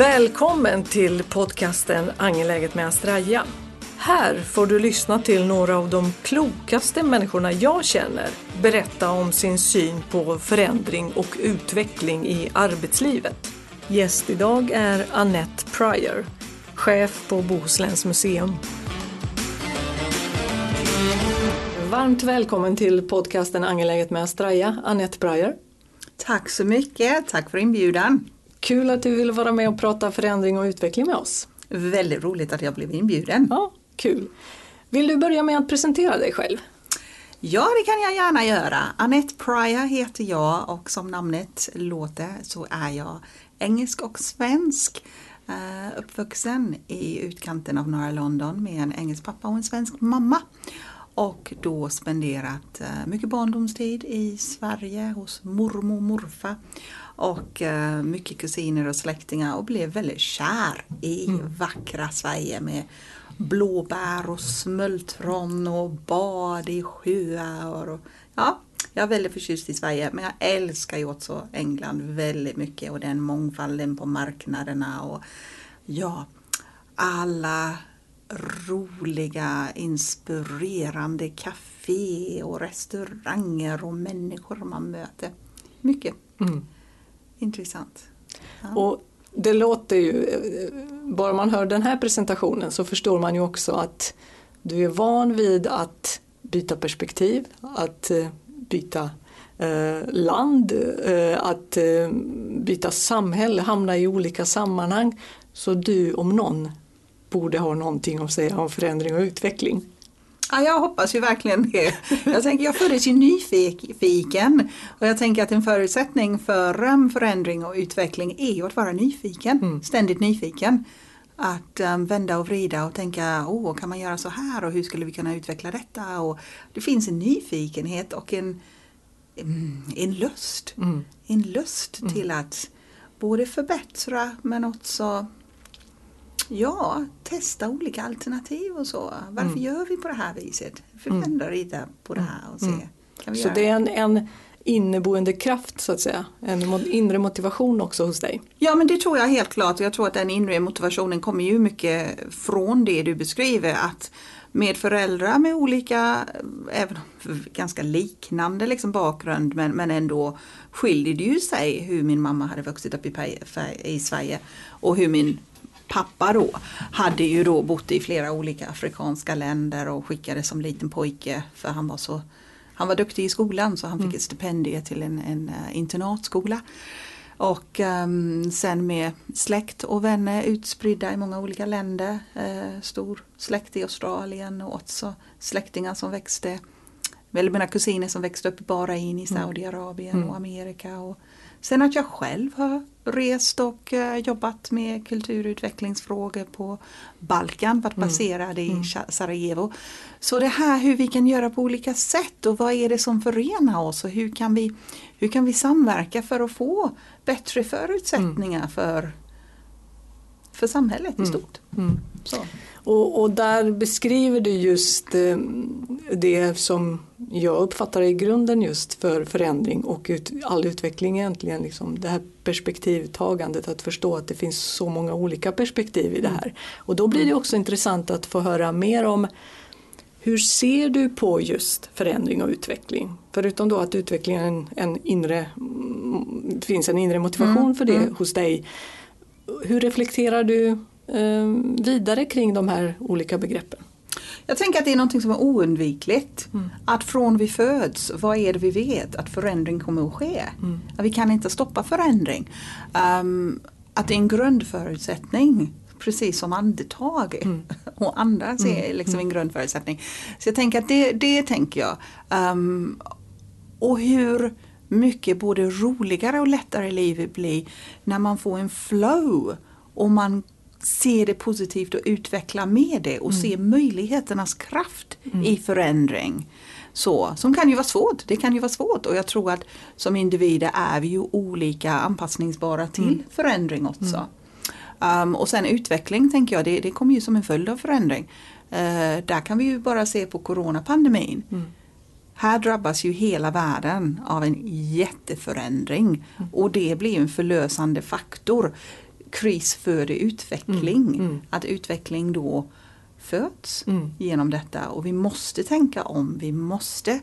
Välkommen till podcasten Angeläget med Astraja. Här får du lyssna till några av de klokaste människorna jag känner berätta om sin syn på förändring och utveckling i arbetslivet. Gäst idag är Annette Pryor, chef på Bohusläns museum. Varmt välkommen till podcasten Angeläget med Astraja, Annette Pryor. Tack så mycket, tack för inbjudan. Kul att du vill vara med och prata förändring och utveckling med oss. Väldigt roligt att jag blev inbjuden. Ja, kul. Vill du börja med att presentera dig själv? Ja, det kan jag gärna göra. Annette Pryor heter jag och som namnet låter så är jag engelsk och svensk. Uh, uppvuxen i utkanten av norra London med en engelsk pappa och en svensk mamma. Och då spenderat uh, mycket barndomstid i Sverige hos mormor och morfar och uh, mycket kusiner och släktingar och blev väldigt kär i mm. vackra Sverige med blåbär och smultron och bad i sjöar. Och, ja, jag är väldigt förtjust i Sverige men jag älskar ju också England väldigt mycket och den mångfalden på marknaderna och ja, alla roliga, inspirerande café och restauranger och människor man möter. Mycket. Mm intressant. Ja. Och det låter ju, eh, bara man hör den här presentationen så förstår man ju också att du är van vid att byta perspektiv, att eh, byta eh, land, eh, att eh, byta samhälle, hamna i olika sammanhang. Så du om någon borde ha någonting att säga om förändring och utveckling. Ja, jag hoppas ju verkligen det. Jag, tänker, jag föddes ju nyfiken och jag tänker att en förutsättning för um, förändring och utveckling är ju att vara nyfiken, mm. ständigt nyfiken. Att um, vända och vrida och tänka, åh, kan man göra så här och hur skulle vi kunna utveckla detta? Och det finns en nyfikenhet och en, mm, en lust, mm. en lust mm. till att både förbättra men också Ja, testa olika alternativ och så. Varför mm. gör vi på det här viset? Förvända mm. lite på det här och se. Mm. Kan vi så det är en, en inneboende kraft så att säga, en inre motivation också hos dig? Ja men det tror jag helt klart. Jag tror att den inre motivationen kommer ju mycket från det du beskriver att med föräldrar med olika, även ganska liknande liksom bakgrund men, men ändå skiljer det ju sig hur min mamma hade vuxit upp i, i Sverige och hur min pappa då hade ju då bott i flera olika afrikanska länder och skickades som liten pojke för han var så han var duktig i skolan så han fick mm. ett stipendium till en, en uh, internatskola. Och um, sen med släkt och vänner utspridda i många olika länder. Uh, stor släkt i Australien och också släktingar som växte. Eller mina kusiner som växte upp i Bahrain i mm. Saudiarabien mm. och Amerika. Och sen att jag själv har rest och uh, jobbat med kulturutvecklingsfrågor på Balkan, varit mm. baserad i mm. Sarajevo. Så det här hur vi kan göra på olika sätt och vad är det som förenar oss och hur kan vi, hur kan vi samverka för att få bättre förutsättningar mm. för, för samhället i mm. stort. Mm. Och, och, där beskriver du just eh, det som jag uppfattar i grunden just för förändring och ut, all utveckling egentligen. Liksom det här perspektivtagandet, att förstå att det finns så många olika perspektiv i det här. Och då blir det också intressant att få höra mer om hur ser du på just förändring och utveckling? Förutom då att utvecklingen en, en inre, mm, finns en inre motivation mm, för det mm. hos dig. Hur reflekterar du eh, vidare kring de här olika begreppen? Jag tänker att det är något som är oundvikligt. Mm. Att från vi föds, vad är det vi vet? Att förändring kommer att ske. Mm. Att vi kan inte stoppa förändring. Um, att det är en grundförutsättning precis som andetag mm. och andas är mm. liksom en mm. grundförutsättning. Så jag tänker att det, det tänker jag. Um, och hur mycket både roligare och lättare livet blir när man får en flow och man ser det positivt och utvecklar med det och mm. ser möjligheternas kraft mm. i förändring. Så, som kan ju vara svårt, det kan ju vara svårt och jag tror att som individer är vi ju olika anpassningsbara till mm. förändring också. Um, och sen utveckling tänker jag, det, det kommer ju som en följd av förändring. Uh, där kan vi ju bara se på coronapandemin. Mm. Här drabbas ju hela världen av en jätteförändring mm. och det blir en förlösande faktor kris föder utveckling. Mm, mm. Att utveckling då föds Mm. genom detta och vi måste tänka om. Vi måste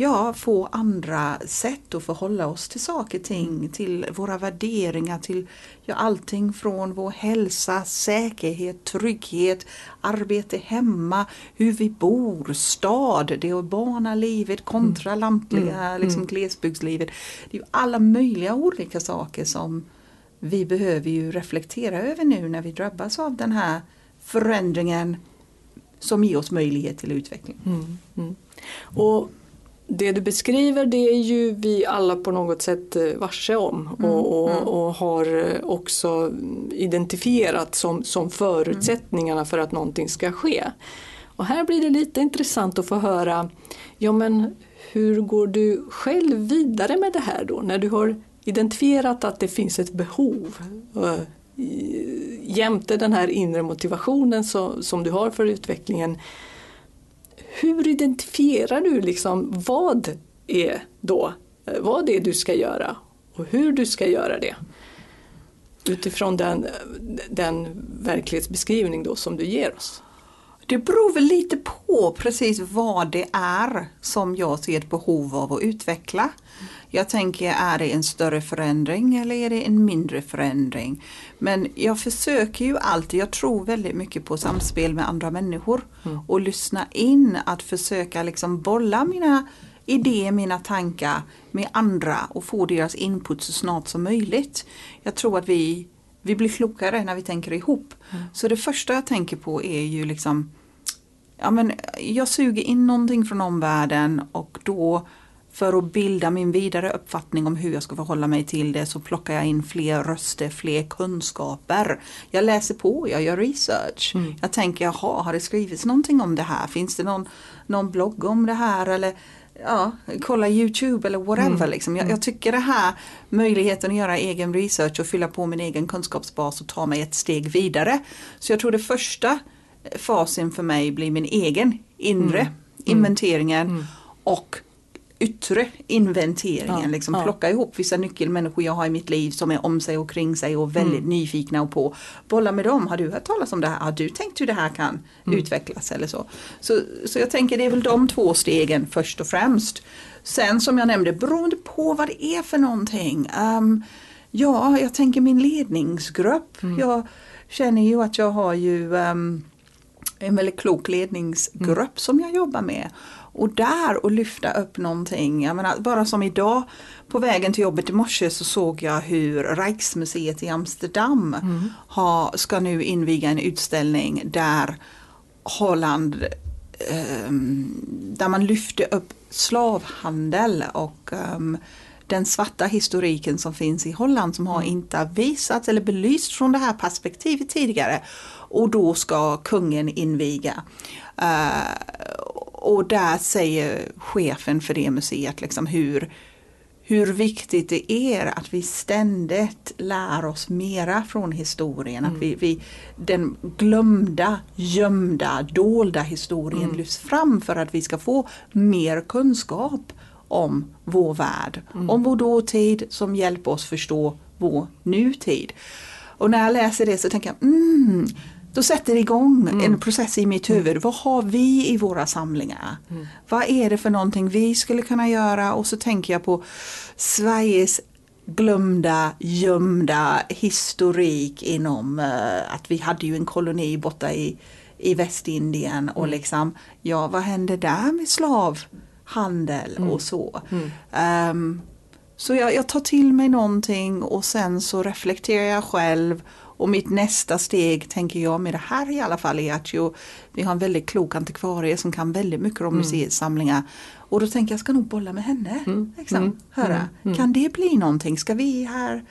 ja, få andra sätt att förhålla oss till saker och ting, till våra värderingar, till ja, allting från vår hälsa, säkerhet, trygghet, arbete hemma, hur vi bor, stad, det urbana livet kontra lantliga, Mm. liksom Mm. glesbygdslivet. Det är ju alla möjliga olika saker som vi behöver ju reflektera över nu när vi drabbas av den här förändringen som ger oss möjlighet till utveckling. Mm, mm. Och det du beskriver det är ju vi alla på något sätt eh, varse om Mm, och, och, mm. och har eh, också identifierat som, som förutsättningarna för att någonting ska ske. Och här blir det lite intressant att få höra, ja men hur går du själv vidare med det här då när du har identifierat att det finns ett behov eh, jämte den här inre motivationen så, som du har för utvecklingen hur identifierar du liksom vad är då eh, vad det är du ska göra och hur du ska göra det? Utifrån den, den verklighetsbeskrivning då som du ger oss. Det beror väl lite på precis vad det är som jag ser ett behov av att utveckla. Jag tänker, är det en större förändring eller är det en mindre förändring? Men jag försöker ju alltid, jag tror väldigt mycket på samspel med andra människor och lyssna in, att försöka liksom bolla mina idéer, mina tankar med andra och få deras input så snart som möjligt. Jag tror att vi, vi blir klokare när vi tänker ihop. Så det första jag tänker på är ju liksom ja, men jag suger in någonting från omvärlden och då för att bilda min vidare uppfattning om hur jag ska förhålla mig till det så plockar jag in fler röster, fler kunskaper. Jag läser på, jag gör research. Mm. Jag tänker, jaha, har det skrivits någonting om det här? Finns det någon, någon blogg om det här? Eller ja, kolla Youtube eller whatever. Mm. Liksom. Jag, jag tycker det här möjligheten att göra egen research och fylla på min egen kunskapsbas och ta mig ett steg vidare. Så jag tror det första fasen för mig blir min egen inre Mm. inventeringen och yttre inventeringen. Ja, liksom ja. plocka ihop vissa nyckelmänniskor jag har i mitt liv som är om sig och kring sig och väldigt Mm. nyfikna och på. Bolla med dem, har du hört talas om det här? Har du tänkt hur det här kan Mm. utvecklas eller så? så? Så jag tänker det är väl de två stegen först och främst. Sen som jag nämnde, beroende på vad det är för någonting. ehm, ja, jag tänker min ledningsgrupp. Mm. Jag känner ju att jag har ju ehm, en väldigt klok ledningsgrupp som jag jobbar med. Och där och lyfta upp någonting. Jag menar, bara som idag på vägen till jobbet i morse så såg jag hur Rijksmuseet i Amsterdam har, ska nu inviga en utställning där Holland ehm, där man lyfte upp slavhandel och ehm, den svarta historiken som finns i Holland som har inte visats eller belysts från det här perspektivet tidigare. Och då ska kungen inviga. Eh, och där säger chefen för det museet liksom hur, hur viktigt det är att vi ständigt lär oss mera från historien. Att vi, vi, den glömda, gömda, dolda historien lyfts fram för att vi ska få mer kunskap om vår värld, om vår dåtid som hjälper oss förstå vår nutid. Och när jag läser det så tänker jag, mm, då sätter det igång en process i mitt huvud. Vad har vi i våra samlingar? Vad är det för någonting vi skulle kunna göra? Och så tänker jag på Sveriges glömda, gömda historik inom eh, att vi hade ju en koloni borta i, i Västindien och liksom, ja vad hände där med slavhandel och så. Ehm, så jag, jag tar till mig någonting och sen så reflekterar jag själv och mitt nästa steg tänker jag med det här i alla fall är att ju, vi har en väldigt klok antikvarie som kan väldigt mycket om museets samlingar. Och då tänker jag, ska nog bolla med henne. Liksom, Mm. höra. Mm. Mm. Kan det bli någonting? Ska vi här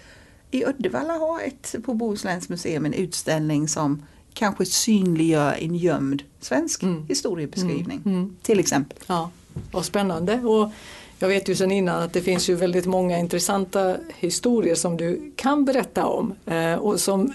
i Uddevalla ha ett på Bohusläns museum en utställning som kanske synliggör en gömd svensk Mm. historiebeskrivning. Mm. Till exempel. Ja, vad spännande. Och jag vet ju sedan innan att det finns ju väldigt många intressanta historier som du kan berätta om. Eh, och som, eh,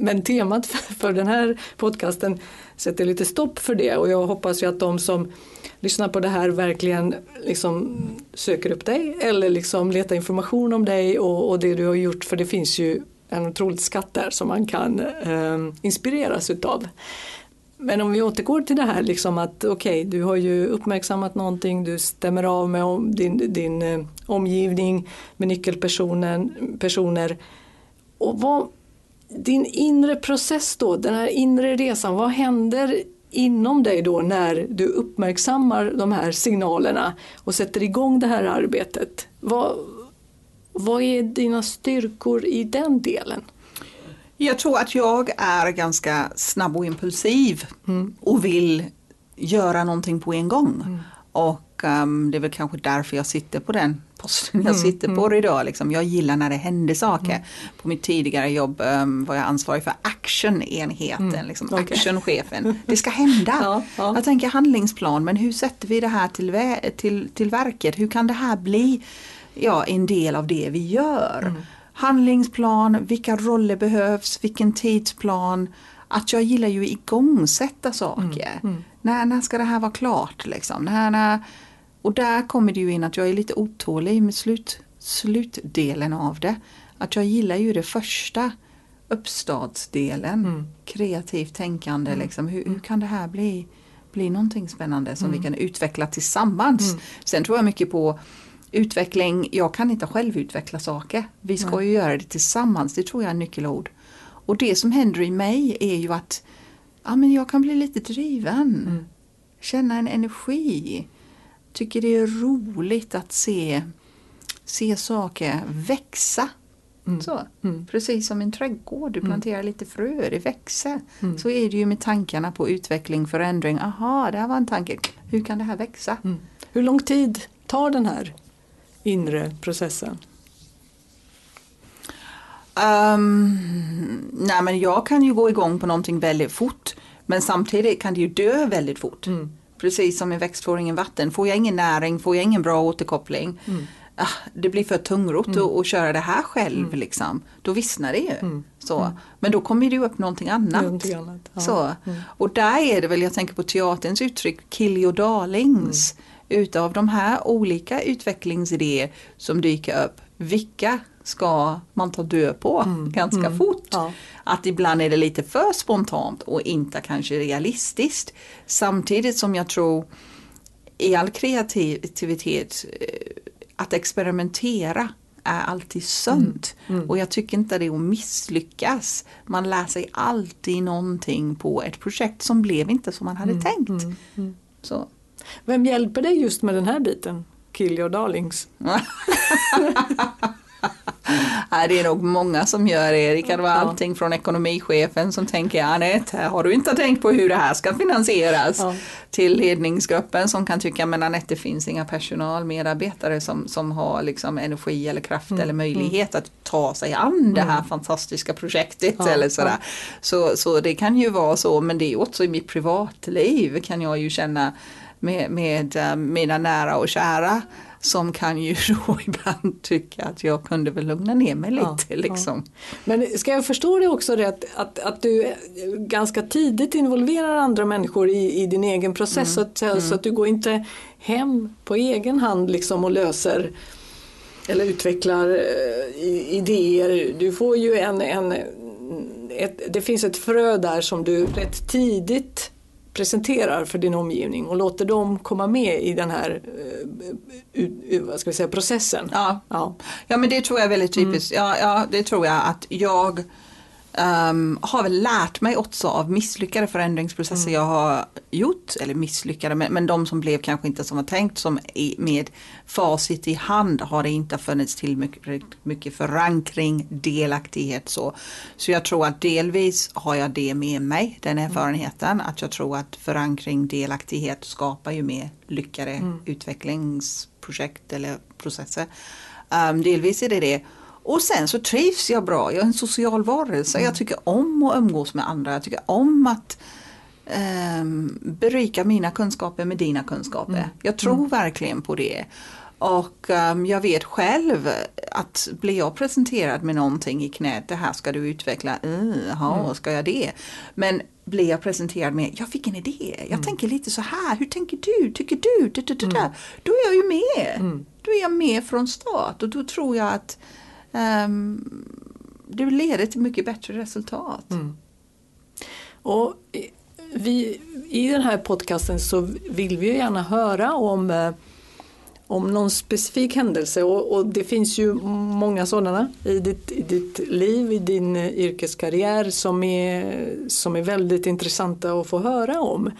men temat för, den här podcasten sätter lite stopp för det och jag hoppas ju att de som lyssnar på det här verkligen liksom söker upp dig eller liksom letar information om dig och, och det du har gjort för det finns ju en otrolig skatt där som man kan eh, inspireras utav. Men om vi återgår till det här liksom att okej, okay, du har ju uppmärksammat någonting, du stämmer av med om, din, din eh, omgivning med nyckelpersoner. Och vad, din inre process då, den här inre resan, vad händer inom dig då när du uppmärksammar de här signalerna och sätter igång det här arbetet? Vad, vad är dina styrkor i den delen? Jag tror att jag är ganska snabb och impulsiv mm. och vill göra någonting på en gång. Mm. Och um, det är väl kanske därför jag sitter på den posten jag mm, sitter på mm. idag. Liksom. Jag gillar när det händer saker. Mm. På mitt tidigare jobb um, var jag ansvarig för actionenheten, mm. liksom, okay. actionchefen. Det ska hända. ja, ja. Jag tänker handlingsplan, men hur sätter vi det här till, till, till verket? Hur kan det här bli ja, en del av det vi gör? Mm. Handlingsplan, vilka roller behövs, vilken tidsplan. Att jag gillar ju igångsätta saker. Mm. När, när ska det här vara klart? Liksom? När, när, och där kommer det ju in att jag är lite otålig med slut, slutdelen av det. Att jag gillar ju det första uppstartsdelen. Mm. Kreativt tänkande, mm. liksom. hur, hur, kan det här bli, bli någonting spännande som mm. vi kan utveckla tillsammans. Mm. Sen tror jag mycket på utveckling, jag kan inte själv utveckla saker. Vi ska Nej. ju göra det tillsammans, det tror jag är nyckelord. Och det som händer i mig är ju att ja, men jag kan bli lite driven. Mm. Känna en energi tycker det är roligt att se, se saker växa. Mm. Så. Mm. Precis som en trädgård, du mm. planterar lite frö, det växer. Mm. Så är det ju med tankarna på utveckling, förändring. Aha, det här var en tanke. Hur kan det här växa? Mm. Hur lång tid tar den här inre processen? Um, nej men jag kan ju gå igång på någonting väldigt fort. Men samtidigt kan det ju dö väldigt fort. Mm. Precis som i växtföring i vatten. Får jag ingen näring, får jag ingen bra återkoppling. Mm. Ah, det blir för tungrot mm. att, att köra det här själv. Mm. Liksom. Då vissnar det ju. Mm. Så. Mm. Men då kommer det upp någonting annat. Någonting annat. Ja. Så. Mm. Och där är det väl, jag tänker på teaterns uttryck, kill your darlings. Utav de här olika utvecklingsidéer som dyker upp, vilka ska man ta död på mm. ganska mm. fort. Ja. Att ibland är det lite för spontant och inte kanske realistiskt. Samtidigt som jag tror i all kreativitet eh, att experimentera är alltid sunt. Mm. Mm. Och jag tycker inte det är att misslyckas. Man lär sig alltid någonting på ett projekt som blev inte som man hade mm. tänkt. Mm. Så. Vem hjälper dig just med den här biten? Kill your darlings. Nej, det är nog många som gör det. Det kan vara allting från ekonomichefen som tänker Anette, här har du inte tänkt på hur det här ska finansieras. Ja. Till ledningsgruppen som kan tycka men Anette det finns inga personalmedarbetare som, som har liksom energi eller kraft mm. eller möjlighet att ta sig an mm. det här mm. fantastiska projektet. Ja, eller sådär. Ja. Så, så det kan ju vara så men det är också i mitt privatliv kan jag ju känna med, med uh, mina nära och kära som kan ju då ibland tycka att jag kunde väl lugna ner mig lite. Ja, liksom. Ja. Men ska jag förstå det också rätt att, att du ganska tidigt involverar andra människor i, i din egen process mm. så, att, mm. så att du går inte hem på egen hand liksom och löser eller utvecklar uh, idéer. Du får ju en, en ett, det finns ett frö där som du rätt tidigt presenterar för din omgivning och låter dem komma med i den här uh, vad ska vi säga, processen. Ja. Ja. ja men det tror jag är väldigt typiskt. Mm. Ja, ja, det tror jag att jag um, har väl lärt mig också av misslyckade förändringsprocesser mm. jag har gjort, eller misslyckade, men, men de som blev kanske inte som var tänkt, som i, med facit i hand har det inte funnits till mycket, mycket förankring, delaktighet så. Så jag tror att delvis har jag det med mig, den mm. erfarenheten, mm. att jag tror att förankring, delaktighet skapar ju mer lyckade mm. utvecklingsprojekt eller processer. Um, delvis är det det. Och sen så trivs jag bra, jag är en social varelse. Mm. Jag tycker om att umgås med andra. Jag tycker om att um, berika mina kunskaper med dina kunskaper. Mm. Jag tror mm. verkligen på det. Och um, jag vet själv att blir jag presenterad med någonting i knät, det här ska du utveckla, jaha, mm. ska jag det? Men blir jag presenterad med, jag fick en idé, jag mm. tänker lite så här, hur tänker du, tycker du, du, du, du, mm. då är jag ju med. Mm. Då är jag med från start och då tror jag att Ehm, det leder till mycket bättre resultat. Mm. Och vi, I den här podcasten så vill vi gärna höra om, eh, om någon specifik händelse och, och, det finns ju många sådana i ditt, i ditt liv, i din eh, yrkeskarriär som är, som är väldigt intressanta att få höra om.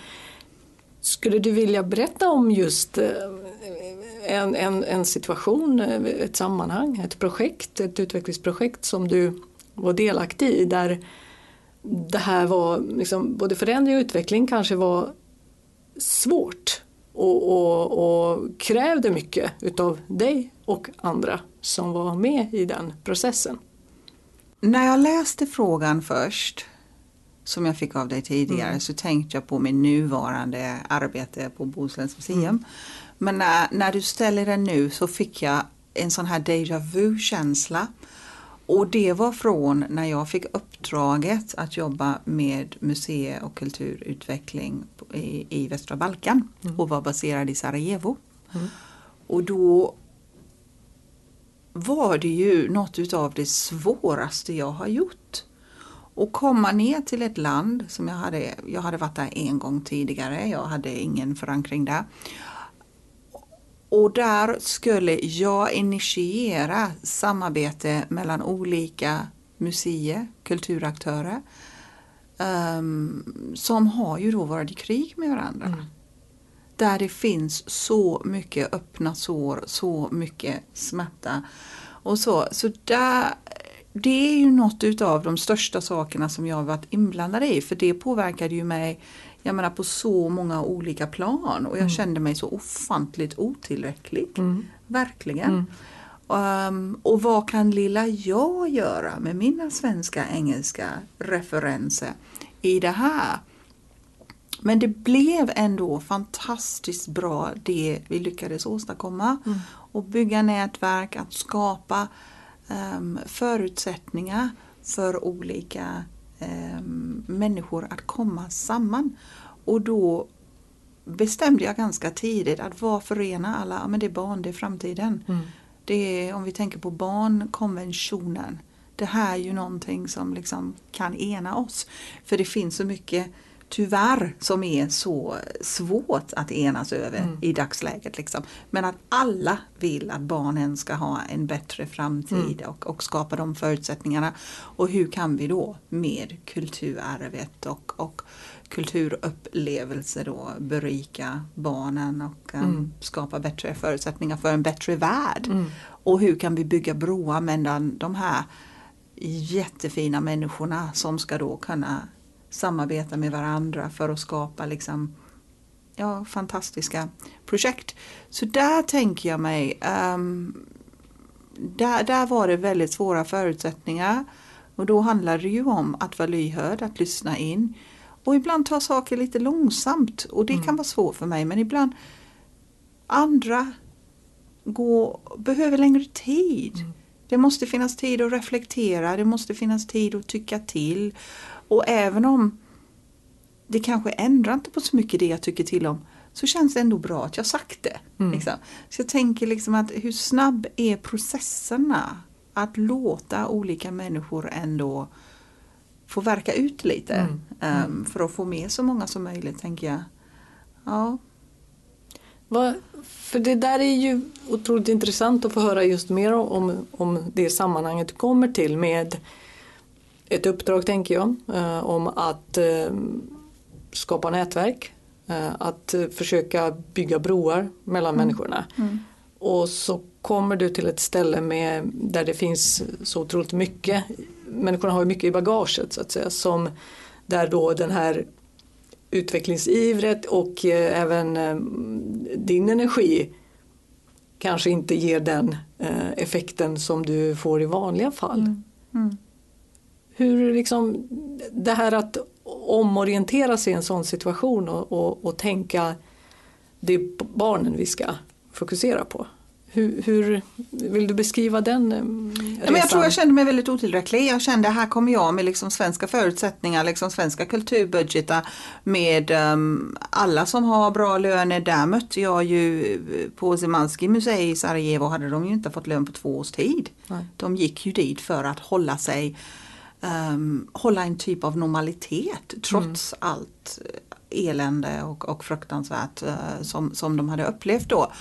Skulle du vilja berätta om just eh, en, en, en situation, eh, ett sammanhang, ett projekt, ett utvecklingsprojekt som du var delaktig i där det här var, liksom, både förändring och utveckling kanske var svårt och, och, och krävde mycket utav dig och andra som var med i den processen. När jag läste frågan först som jag fick av dig tidigare mm. så tänkte jag på min nuvarande arbete på Bohusläns museum. Mm. Men när, när du ställer den nu så fick jag en sån här déjà vu känsla. Och det var från när jag fick uppdraget att jobba med museer och kulturutveckling i, i västra Balkan mm. och var baserad i Sarajevo. Mm. Och då var det ju något utav det svåraste jag har gjort. Och komma ner till ett land som jag hade, jag hade varit där en gång tidigare, jag hade ingen förankring där. Och där skulle jag initiera samarbete mellan olika museer, kulturaktörer um, som har ju då varit i krig med varandra. Mm. Där det finns så mycket öppna sår, så mycket smärta och så. Så där, det är ju något utav de största sakerna som jag varit inblandad i för det påverkade ju mig jag menar på så många olika plan och jag mm. kände mig så ofantligt otillräcklig. Mm. Verkligen. Um, och vad kan lilla jag göra med mina svenska engelska referenser i det här? Men det blev ändå fantastiskt bra det vi lyckades åstadkomma. Mm. Och bygga nätverk, att skapa förutsättningar för olika eh, människor att komma samman. Och då bestämde jag ganska tidigt att vad förenar alla? Ja, men det är barn, det är framtiden. Mm. Det är, om vi tänker på barnkonventionen. Det här är ju någonting som liksom kan ena oss. För det finns så mycket tyvärr som är så svårt att enas över mm. i dagsläget. Liksom. Men att alla vill att barnen ska ha en bättre framtid mm. och, och, skapa de förutsättningarna. Och hur kan vi då med kulturarvet och, och kulturupplevelser då berika barnen och um, mm. skapa bättre förutsättningar för en bättre värld. Mm. Och hur kan vi bygga broar mellan de här jättefina människorna som ska då kunna samarbeta med varandra för att skapa liksom, ja, fantastiska projekt. Så där tänker jag mig, um, där, där var det väldigt svåra förutsättningar och då handlar det ju om att vara lyhörd, att lyssna in och ibland ta saker lite långsamt och det mm. kan vara svårt för mig men ibland andra gå, behöver längre tid. Mm. Det måste finnas tid att reflektera, det måste finnas tid att tycka till och även om det kanske ändrar inte på så mycket det jag tycker till om så känns det ändå bra att jag sagt det. Mm. Liksom. Så jag tänker liksom att hur snabb är processerna att låta olika människor ändå få verka ut lite mm. Mm. Um, för att få med så många som möjligt tänker jag. Ja. Va, för det där är ju otroligt intressant att få höra just mer om, om det sammanhanget du kommer till med ett uppdrag tänker jag eh, om att eh, skapa nätverk, eh, att försöka bygga broar mellan mm. människorna. Mm. Och så kommer du till ett ställe med, där det finns så otroligt mycket, människorna har mycket i bagaget så att säga, som där då den här utvecklingsivret och även din energi kanske inte ger den effekten som du får i vanliga fall. Mm. Mm. Hur liksom, det här att omorientera sig i en sån situation och, och, och tänka det är barnen vi ska fokusera på. Hur, hur, vill du beskriva den resan? Ja, men jag tror jag kände mig väldigt otillräcklig. Jag kände här kommer jag med liksom svenska förutsättningar, liksom svenska kulturbudgetar med um, alla som har bra löner. Där mötte jag ju på Zemanski museet i Sarajevo hade de ju inte fått lön på två års tid. Nej. De gick ju dit för att hålla sig um, hålla en typ av normalitet trots mm. allt elände och, och fruktansvärt uh, som, som de hade upplevt då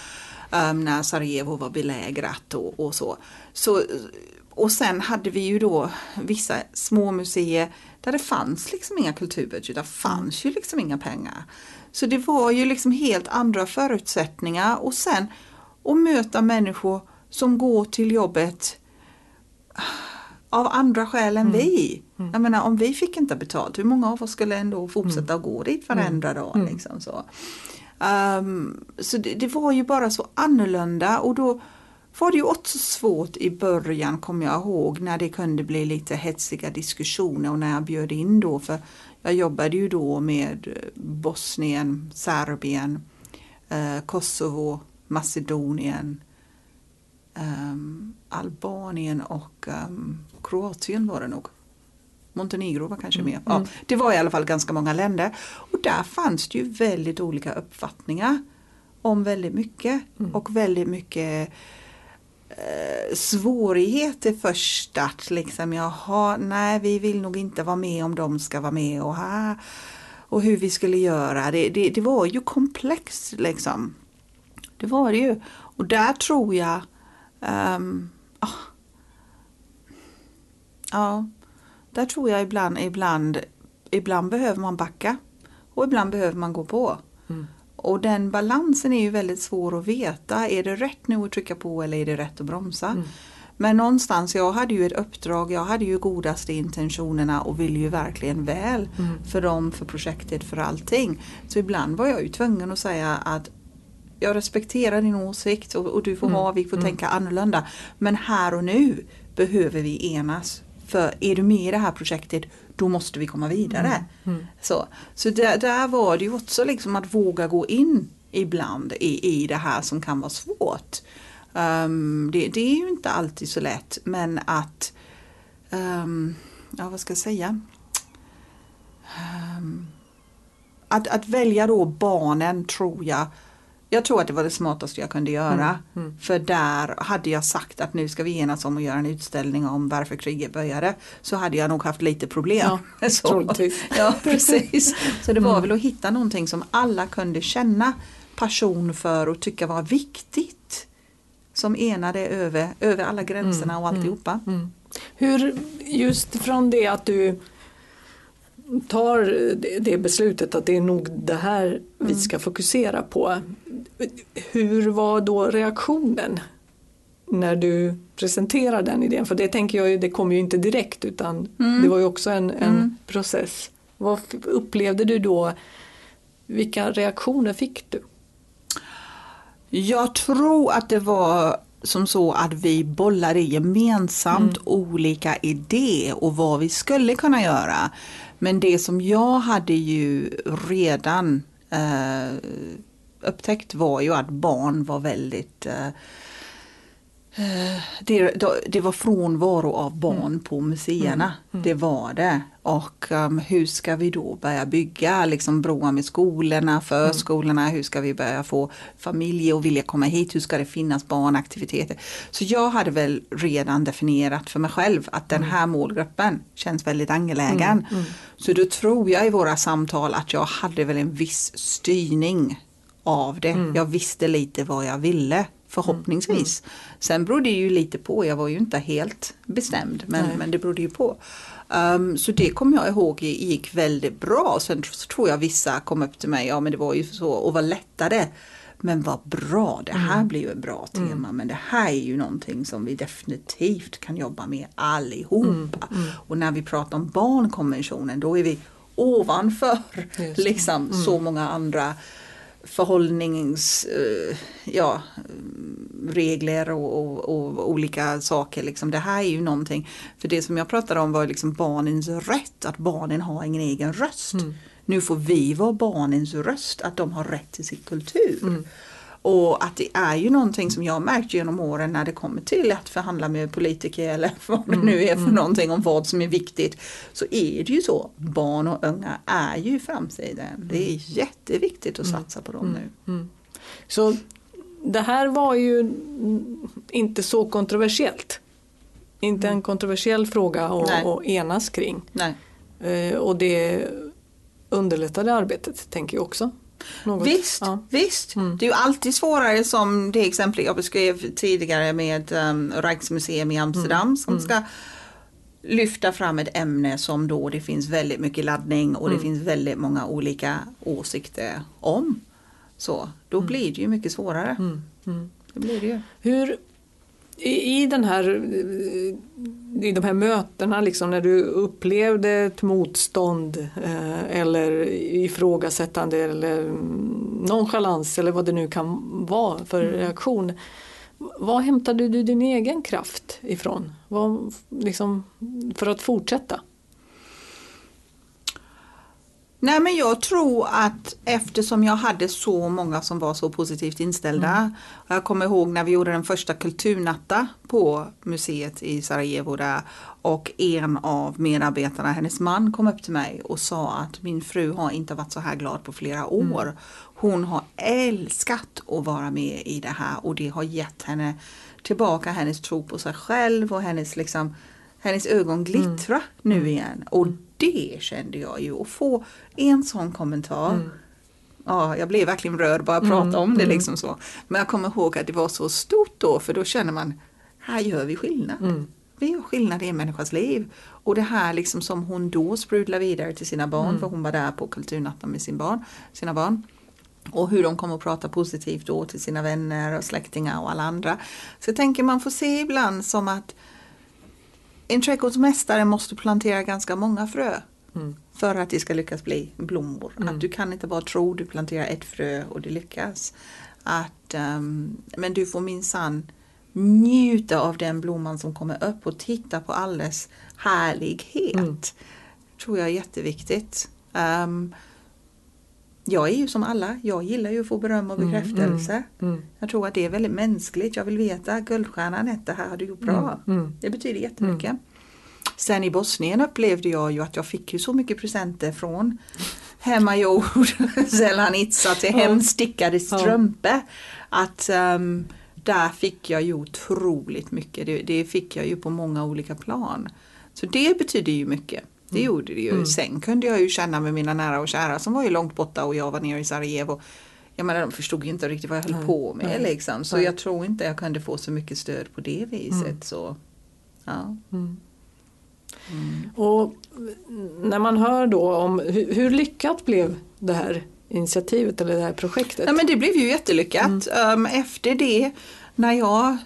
um, när Sarajevo var belägrat och, och, så. så. Och sen hade vi ju då vissa små museer där det fanns liksom inga kulturbudgetar, fanns ju liksom inga pengar. Så det var ju liksom helt andra förutsättningar och sen att möta människor som går till jobbet av andra skäl än mm. vi. Mm. Jag menar om vi fick inte betalt, hur många av oss skulle ändå fortsätta mm. gå dit varenda dag? Mm. Liksom så. Um, så det, det, var ju bara så annorlunda och då var det ju också svårt i början kommer jag ihåg när det kunde bli lite hetsiga diskussioner och när jag bjöd in då för jag jobbade ju då med Bosnien, Serbien, eh, Kosovo, Macedonien, um, Albanien och um, Kroatien var det nog. Montenegro var kanske med. Ja, mm. det var i alla fall ganska många länder. Och där fanns det ju väldigt olika uppfattningar om väldigt mycket. Mm. Och väldigt mycket eh, svårigheter först att liksom jaha, nej vi vill nog inte vara med om de ska vara med och här och hur vi skulle göra. Det, det, det var ju komplext liksom. Det var det ju. Och där tror jag um, oh, ja, där tror jag ibland, ibland, ibland behöver man backa och ibland behöver man gå på. Mm. Och den balansen är ju väldigt svår att veta. Är det rätt nu att trycka på eller är det rätt att bromsa? Mm. Men någonstans, jag hade ju ett uppdrag, jag hade ju godaste intentionerna och ville ju verkligen väl mm. för dem, för projektet, för allting. Så ibland var jag ju tvungen att säga att jag respekterar din åsikt och, och du får mm. ha, vi får mm. tänka annorlunda. Men här och nu behöver vi enas för är du med i det här projektet då måste vi komma vidare. Mm. Mm. Så, så där, där, var det ju också liksom att våga gå in ibland i, i det här som kan vara svårt. Um, det, det, är ju inte alltid så lätt men att, um, ja vad ska jag säga? Um, att, att välja då barnen tror jag jag tror att det var det smartaste jag kunde göra. Mm, mm. För där hade jag sagt att nu ska vi enas om att göra en utställning om varför kriget började. Så hade jag nog haft lite problem. Ja, så. ja precis. Så det var mm. väl att hitta någonting som alla kunde känna passion för och tycka var viktigt. Som enade över, över alla gränserna och mm, alltihopa. Mm, mm. Hur, just från det att du tar det beslutet att det är nog det här vi ska fokusera på. Hur var då reaktionen när du presenterar den idén? För det tänker jag ju, det kom ju inte direkt utan mm. det var ju också en, en mm. process. Vad upplevde du då? Vilka reaktioner fick du? Jag tror att det var som så att vi bollade gemensamt mm. olika idéer och vad vi skulle kunna göra. Men det som jag hade ju redan eh, upptäckt var ju att barn var väldigt eh, eh det, det, var frånvaro av barn mm. på museerna. Mm. Mm. Det var det. Och um, hur ska vi då börja bygga liksom broar med skolorna, förskolorna, mm. hur ska vi börja få familjer att vilja komma hit, hur ska det finnas barnaktiviteter. Så jag hade väl redan definierat för mig själv att den mm. här målgruppen känns väldigt angelägen. Mm. Så då tror jag i våra samtal att jag hade väl en viss styrning av det. Mm. Jag visste lite vad jag ville förhoppningsvis. Mm. Sen berodde det ju lite på, jag var ju inte helt bestämd men, men det berodde ju på. Um, så det kommer jag ihåg gick väldigt bra. Sen tror jag vissa kom upp till mig, ja men det var ju så och var lättare. Men vad bra, det här mm. blir ju ett bra tema mm. men det här är ju någonting som vi definitivt kan jobba med allihopa. Mm. mm. Och när vi pratar om barnkonventionen då är vi ovanför liksom mm. så många andra förhållnings, uh, ja, regler och, och, och, olika saker. Liksom. Det här är ju någonting, för det som jag pratade om var liksom barnens rätt, att barnen har en egen röst. Mm. Nu får vi vara barnens röst, att de har rätt till sin kultur. Mm. Och att det är ju någonting som jag har märkt genom åren när det kommer till att förhandla med politiker eller vad det nu är för mm. någonting om vad som är viktigt. Så är det ju så, barn och unga är ju framtiden. Det är jätteviktigt att mm. satsa på dem mm. nu. Mm. Så det här var ju inte så kontroversiellt. Inte en kontroversiell fråga att, att enas kring. Nej. Eh, och det underlättade arbetet tänker jag också. Något. Visst, ja. visst. Mm. det är ju alltid svårare som det exempel jag beskrev tidigare med um, Rijksmuseum i Amsterdam mm. som mm. ska lyfta fram ett ämne som då det finns väldigt mycket laddning och det mm. finns väldigt många olika åsikter om. Så då mm. blir det ju mycket svårare. Det blir det ju. Hur, i, i den här, i de här mötena, liksom, när du upplevde ett motstånd eh, eller ifrågasättande eller nonchalans eller vad det nu kan vara för mm. reaktion. Var hämtade du din egen kraft ifrån? Vad, liksom, för att fortsätta? Nej men jag tror att eftersom jag hade så många som var så positivt inställda. Mm. Jag kommer ihåg när vi gjorde den första kulturnatta på museet i Sarajevo där och en av medarbetarna, hennes man kom upp till mig och sa att min fru har inte varit så här glad på flera mm. år. Mm. Hon har älskat att vara med i det här och det har gett henne tillbaka hennes tro på sig själv och hennes liksom hennes ögon glittra mm. nu mm. igen. Och det kände jag ju att få en sån kommentar. Mm. Ja, jag blev verkligen rörd bara att prata mm. om det mm. liksom så. Men jag kommer ihåg att det var så stort då för då känner man, här gör vi skillnad. Mm. Vi gör skillnad i en människas liv. Och det här liksom som hon då sprudlar vidare till sina barn, för hon var där på kulturnatten med sin barn, sina barn. Och hur de kommer att prata positivt då till sina vänner och släktingar och alla andra. Så jag tänker man får se ibland som att en trädgårdsmästare måste plantera ganska många frö. Mm. För att det ska lyckas bli blommor. Mm. Att du kan inte bara tro du planterar ett frö och det lyckas. Att, um, men du får minsann njuta av den blomman som kommer upp och titta på alles härlighet. Mm. tror jag är jätteviktigt. Um, jag är ju som alla, jag gillar ju att få beröm och mm, bekräftelse. Mm, mm, jag tror att det är väldigt mänskligt. Jag vill veta, Guldstjärnan, det här har du gjort bra. Mm, mm. det betyder jättemycket. Mm. Sen i Bosnien upplevde jag ju att jag fick ju så mycket presenter från hemmagjord Zelanica till hemstickade strumpor. Att um, där fick jag ju otroligt mycket. Det, det, fick jag ju på många olika plan. Så det betyder ju mycket. Det mm. gjorde det ju. Mm. Sen kunde jag ju känna med mina nära och kära som var ju långt borta och jag var nere i Sarajevo. Jag menar de förstod ju inte riktigt vad jag höll Nej. på med Nej. liksom. Så Nej. jag tror inte jag kunde få så mycket stöd på det viset. Mm. Så, ja. Mm. Mm. Och när man hör då om hur, hur lyckat blev det här initiativet eller det här projektet? Ja, men det blev ju jättelyckat. Mm. Um, efter det när jag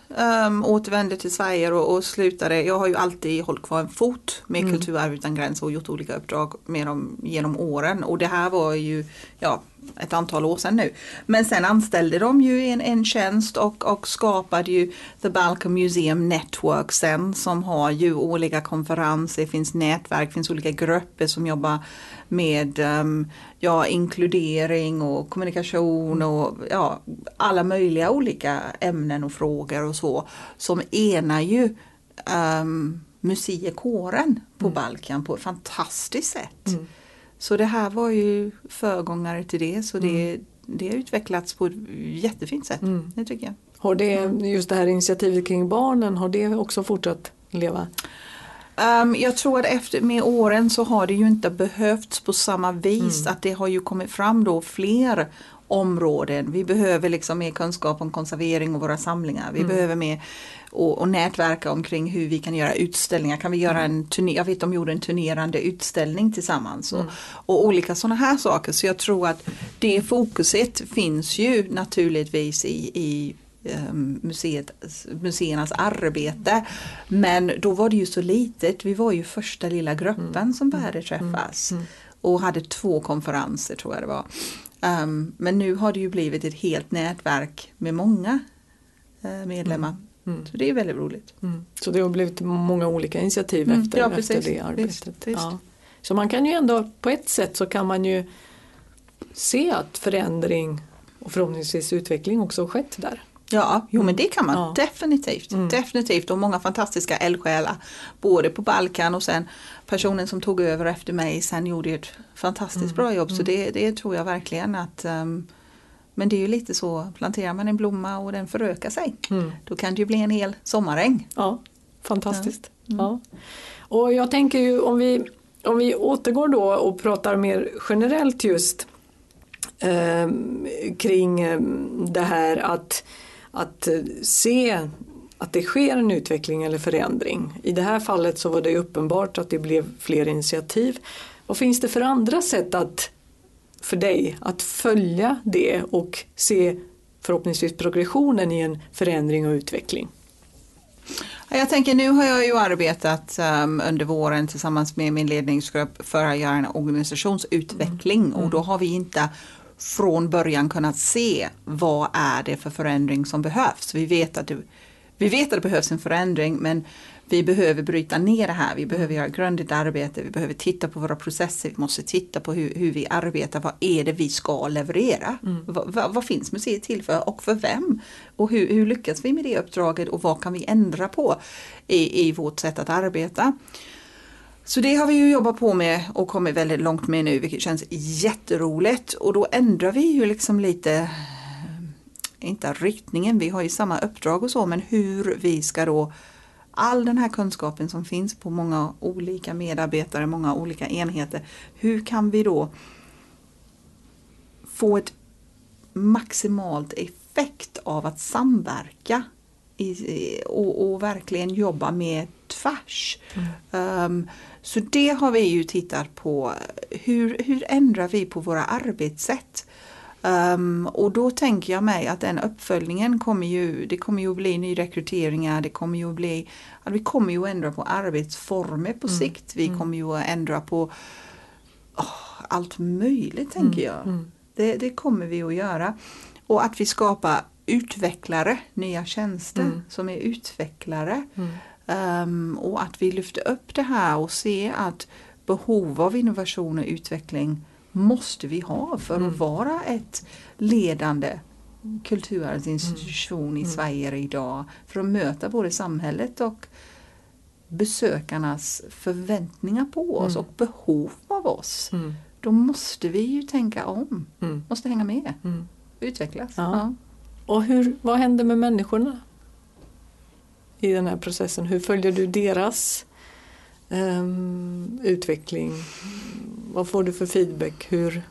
um, återvände till Sverige och, och, slutade, jag har ju alltid hållit kvar en fot med mm. Kulturarv utan gränser och gjort olika uppdrag med dem genom åren och det här var ju ja, ett antal år sedan nu. Men sen anställde de ju en, en tjänst och, och skapade ju The Balkan Museum Network sen som har ju olika konferenser, finns nätverk, finns olika grupper som jobbar med um, ja, inkludering och kommunikation och ja, alla möjliga olika ämnen och frågor och så som enar ju um, museikåren på mm. Balkan på ett fantastiskt sätt. Mm. Så det här var ju föregångare till det så det, mm. det har utvecklats på ett jättefint sätt. Mm. Det tycker jag. Har det, just det här initiativet kring barnen, har det också fortsatt leva? Um, jag tror att efter med åren så har det ju inte behövts på samma vis mm. att det har ju kommit fram då fler områden. Vi behöver liksom mer kunskap om konservering och våra samlingar. Vi mm. behöver mer och, och, nätverka omkring hur vi kan göra utställningar. Kan vi göra mm. en turné, jag vet de gjorde en turnerande utställning tillsammans och, mm. och olika sådana här saker. Så jag tror att det fokuset finns ju naturligtvis i, i museet, museernas arbete. Men då var det ju så litet, vi var ju första lilla gruppen mm. som började mm. träffas. Mm. Och hade två konferenser tror jag det var. Um, men nu har det ju blivit ett helt nätverk med många uh, medlemmar. Mm. Mm. Så det är väldigt roligt. Mm. Så det har blivit många olika initiativ mm. efter, ja, efter det arbetet. Visst, visst. Ja. Så man kan ju ändå, på ett sätt så kan man ju se att förändring och förhoppningsvis utveckling också skett där. Ja, jo men det kan man Ja. definitivt. Definitivt och många fantastiska eldsjälar. Både på Balkan och sen personen som tog över efter mig sen gjorde ett fantastiskt bra jobb. Så det, det tror jag verkligen att ehm, Men det är ju lite så, planterar man en blomma och den förökar sig. Då kan det ju bli en hel sommaräng. Ja, fantastiskt. Ja. Och jag tänker ju om vi, om vi återgår då och pratar mer generellt just eh, kring eh, det här att, att eh, se att det sker en utveckling eller förändring. I det här fallet så var det uppenbart att det blev fler initiativ. Vad finns det för andra sätt att, för dig att följa det och se förhoppningsvis progressionen i en förändring och utveckling? Ja, Jag tänker nu har jag ju arbetat um, under våren tillsammans med min ledningsgrupp för att göra en organisationsutveckling och då har vi inte från början kunnat se vad är det för förändring som behövs. Vi vet att det, vi vet att det behövs en förändring men vi behöver bryta ner det här, vi behöver göra grundligt arbete, vi behöver titta på våra processer, vi måste titta på hur, hur vi arbetar, vad är det vi ska leverera? Vad, vad, vad finns museet till för och för vem? Och hur, hur lyckas vi med det uppdraget och vad kan vi ändra på i, i vårt sätt att arbeta? Så det har vi ju jobbat på med och kommit väldigt långt med nu vilket känns jätteroligt. Och då ändrar vi ju liksom lite eh, inte riktningen, vi har ju samma uppdrag och så men hur vi ska då all den här kunskapen som finns på många olika medarbetare, många olika enheter, hur kan vi då få ett maximalt effekt av att samverka? I, och, och verkligen jobba med tvärs. Um, så det har vi ju tittat på. Hur, hur ändrar vi på våra arbetssätt? Um, och då tänker jag mig att den uppföljningen kommer ju, det kommer ju att bli nyrekryteringar, det kommer ju bli, att vi kommer ju att ändra på arbetsformer på sikt. Vi kommer ju att ändra på åh, allt möjligt tänker jag. Det, det kommer vi att göra. Och att vi skapar utvecklare, nya tjänster som är utvecklare. Um, och att vi lyfter upp det här och ser att behov av innovation och utveckling måste vi ha för att vara ett ledande kulturarvsinstitution i Sverige idag. För att möta både samhället och besökarnas förväntningar på oss och behov av oss. Då måste vi ju tänka om, måste hänga med, utvecklas. Ja. Ja. Och hur, vad händer med människorna i den här processen? Hur följer du deras ehm, utveckling? Vad får du för feedback? Hur,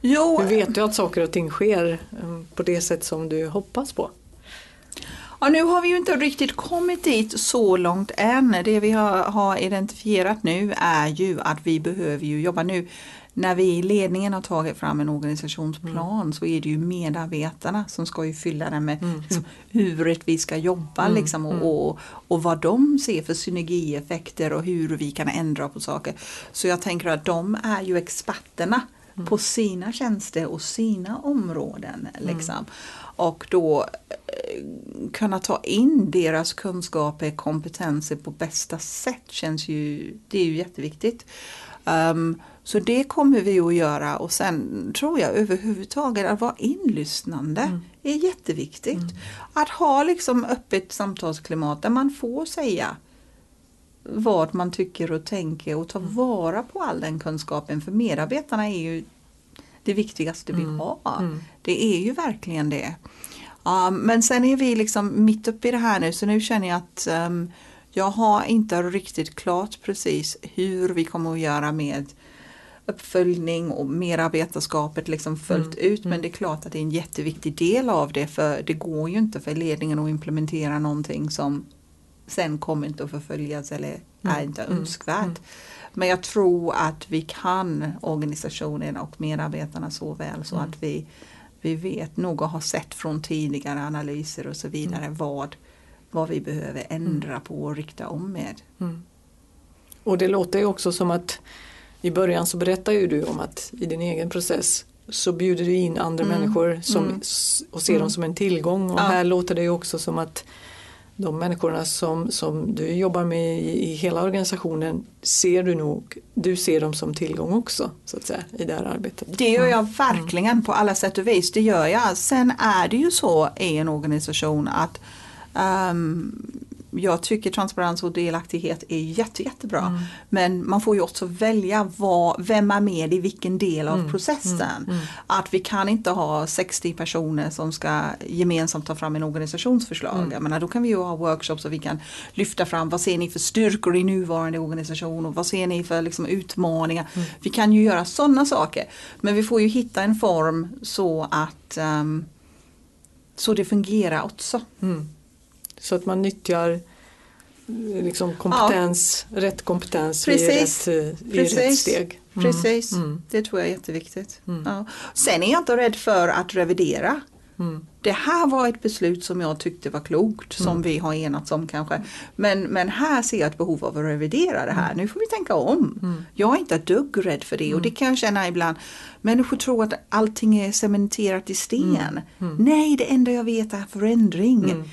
Jo, hur vet du att saker och ting sker ehm, på det sätt som du hoppas på? Ja, nu har vi ju inte riktigt kommit dit så långt än. Det vi har, har identifierat nu är ju att vi behöver ju jobba nu. När vi i ledningen har tagit fram en organisationsplan så är det ju medarbetarna som ska ju fylla den med liksom, hur vi ska jobba liksom, och, och, och vad de ser för synergieffekter och hur vi kan ändra på saker. Så jag tänker att de är ju experterna på sina tjänster och sina områden. Liksom. Och då eh, kunna ta in deras kunskaper, kompetenser på bästa sätt känns ju, det är ju jätteviktigt. Um, så det kommer vi att göra. Och sen tror jag överhuvudtaget att vara inlyssnande är jätteviktigt. Att ha liksom öppet samtalsklimat där man får säga vad man tycker och tänker och ta vara på all den kunskapen. För medarbetarna är ju det viktigaste vi har. Det är ju verkligen det. Ja, men sen är vi liksom mitt uppe i det här nu. Så nu känner jag att um, jag har inte riktigt klart precis hur vi kommer att göra med uppföljning och medarbetarskapet liksom följt ut men det är klart att det är en jätteviktig del av det för det går ju inte för ledningen att implementera någonting som sen kommer inte att förföljas eller är inte önskvärt. Men jag tror att vi kan organisationen och medarbetarna så väl så att vi, vi vet nog och har sett från tidigare analyser och så vidare vad, vad vi behöver ändra på och rikta om med. Och det låter ju också som att i början så berättar ju du om att i din egen process så bjuder du in andra människor som, och ser dem som en tillgång och Ja. här låter det ju också som att de människorna som, som du jobbar med i, i hela organisationen ser du nog, du ser dem som tillgång också så att säga i det här arbetet. Det gör jag verkligen på alla sätt och vis, det gör jag. Sen är det ju så i en organisation att um, jag tycker transparens och delaktighet är jätte, jättebra. Mm. Men man får ju också välja vad, vem är med i vilken del av mm. processen. Mm. mm. Att vi kan inte ha 60 personer som ska gemensamt ta fram en organisationsförslag. Mm. Jag menar, då kan vi ju ha workshops och vi kan lyfta fram vad ser ni för styrkor i nuvarande organisation och vad ser ni för liksom, utmaningar. Mm. Vi kan ju göra sådana saker. Men vi får ju hitta en form så att um, så det fungerar också. Mm. Så att man nyttjar liksom kompetens, ja. rätt kompetens Precis. i rätt, i rätt steg. Mm. Precis, mm. det tror jag är jätteviktigt. Mm. Ja. Sen är jag inte rädd för att revidera. Mm. Det här var ett beslut som jag tyckte var klokt som mm. vi har enats om kanske. Men, men här ser jag ett behov av att revidera det här. Mm. Nu får vi tänka om. Jag är inte ett dugg rädd för det och det kan jag känna ibland. Människor tror att allting är cementerat i sten. Nej, det enda jag vet är förändring.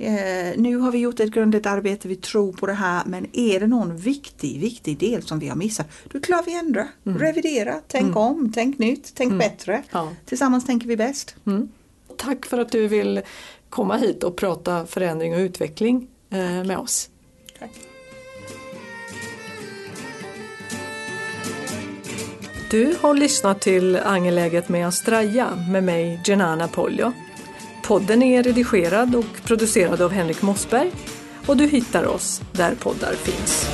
Eh, nu har vi gjort ett grundligt arbete, vi tror på det här men är det någon viktig, viktig del som vi har missat, då är klart vi ändrar, mm. revidera, tänk mm. om, tänk nytt, tänk mm. bättre. Ja. Tillsammans tänker vi bäst. Mm. Tack för att du vill komma hit och prata förändring och utveckling eh, med oss. Tack. Du har lyssnat till Angeläget med Astraja med mig Genana Poljo. Podden är redigerad och producerad av Henrik Mossberg och du hittar oss där poddar finns.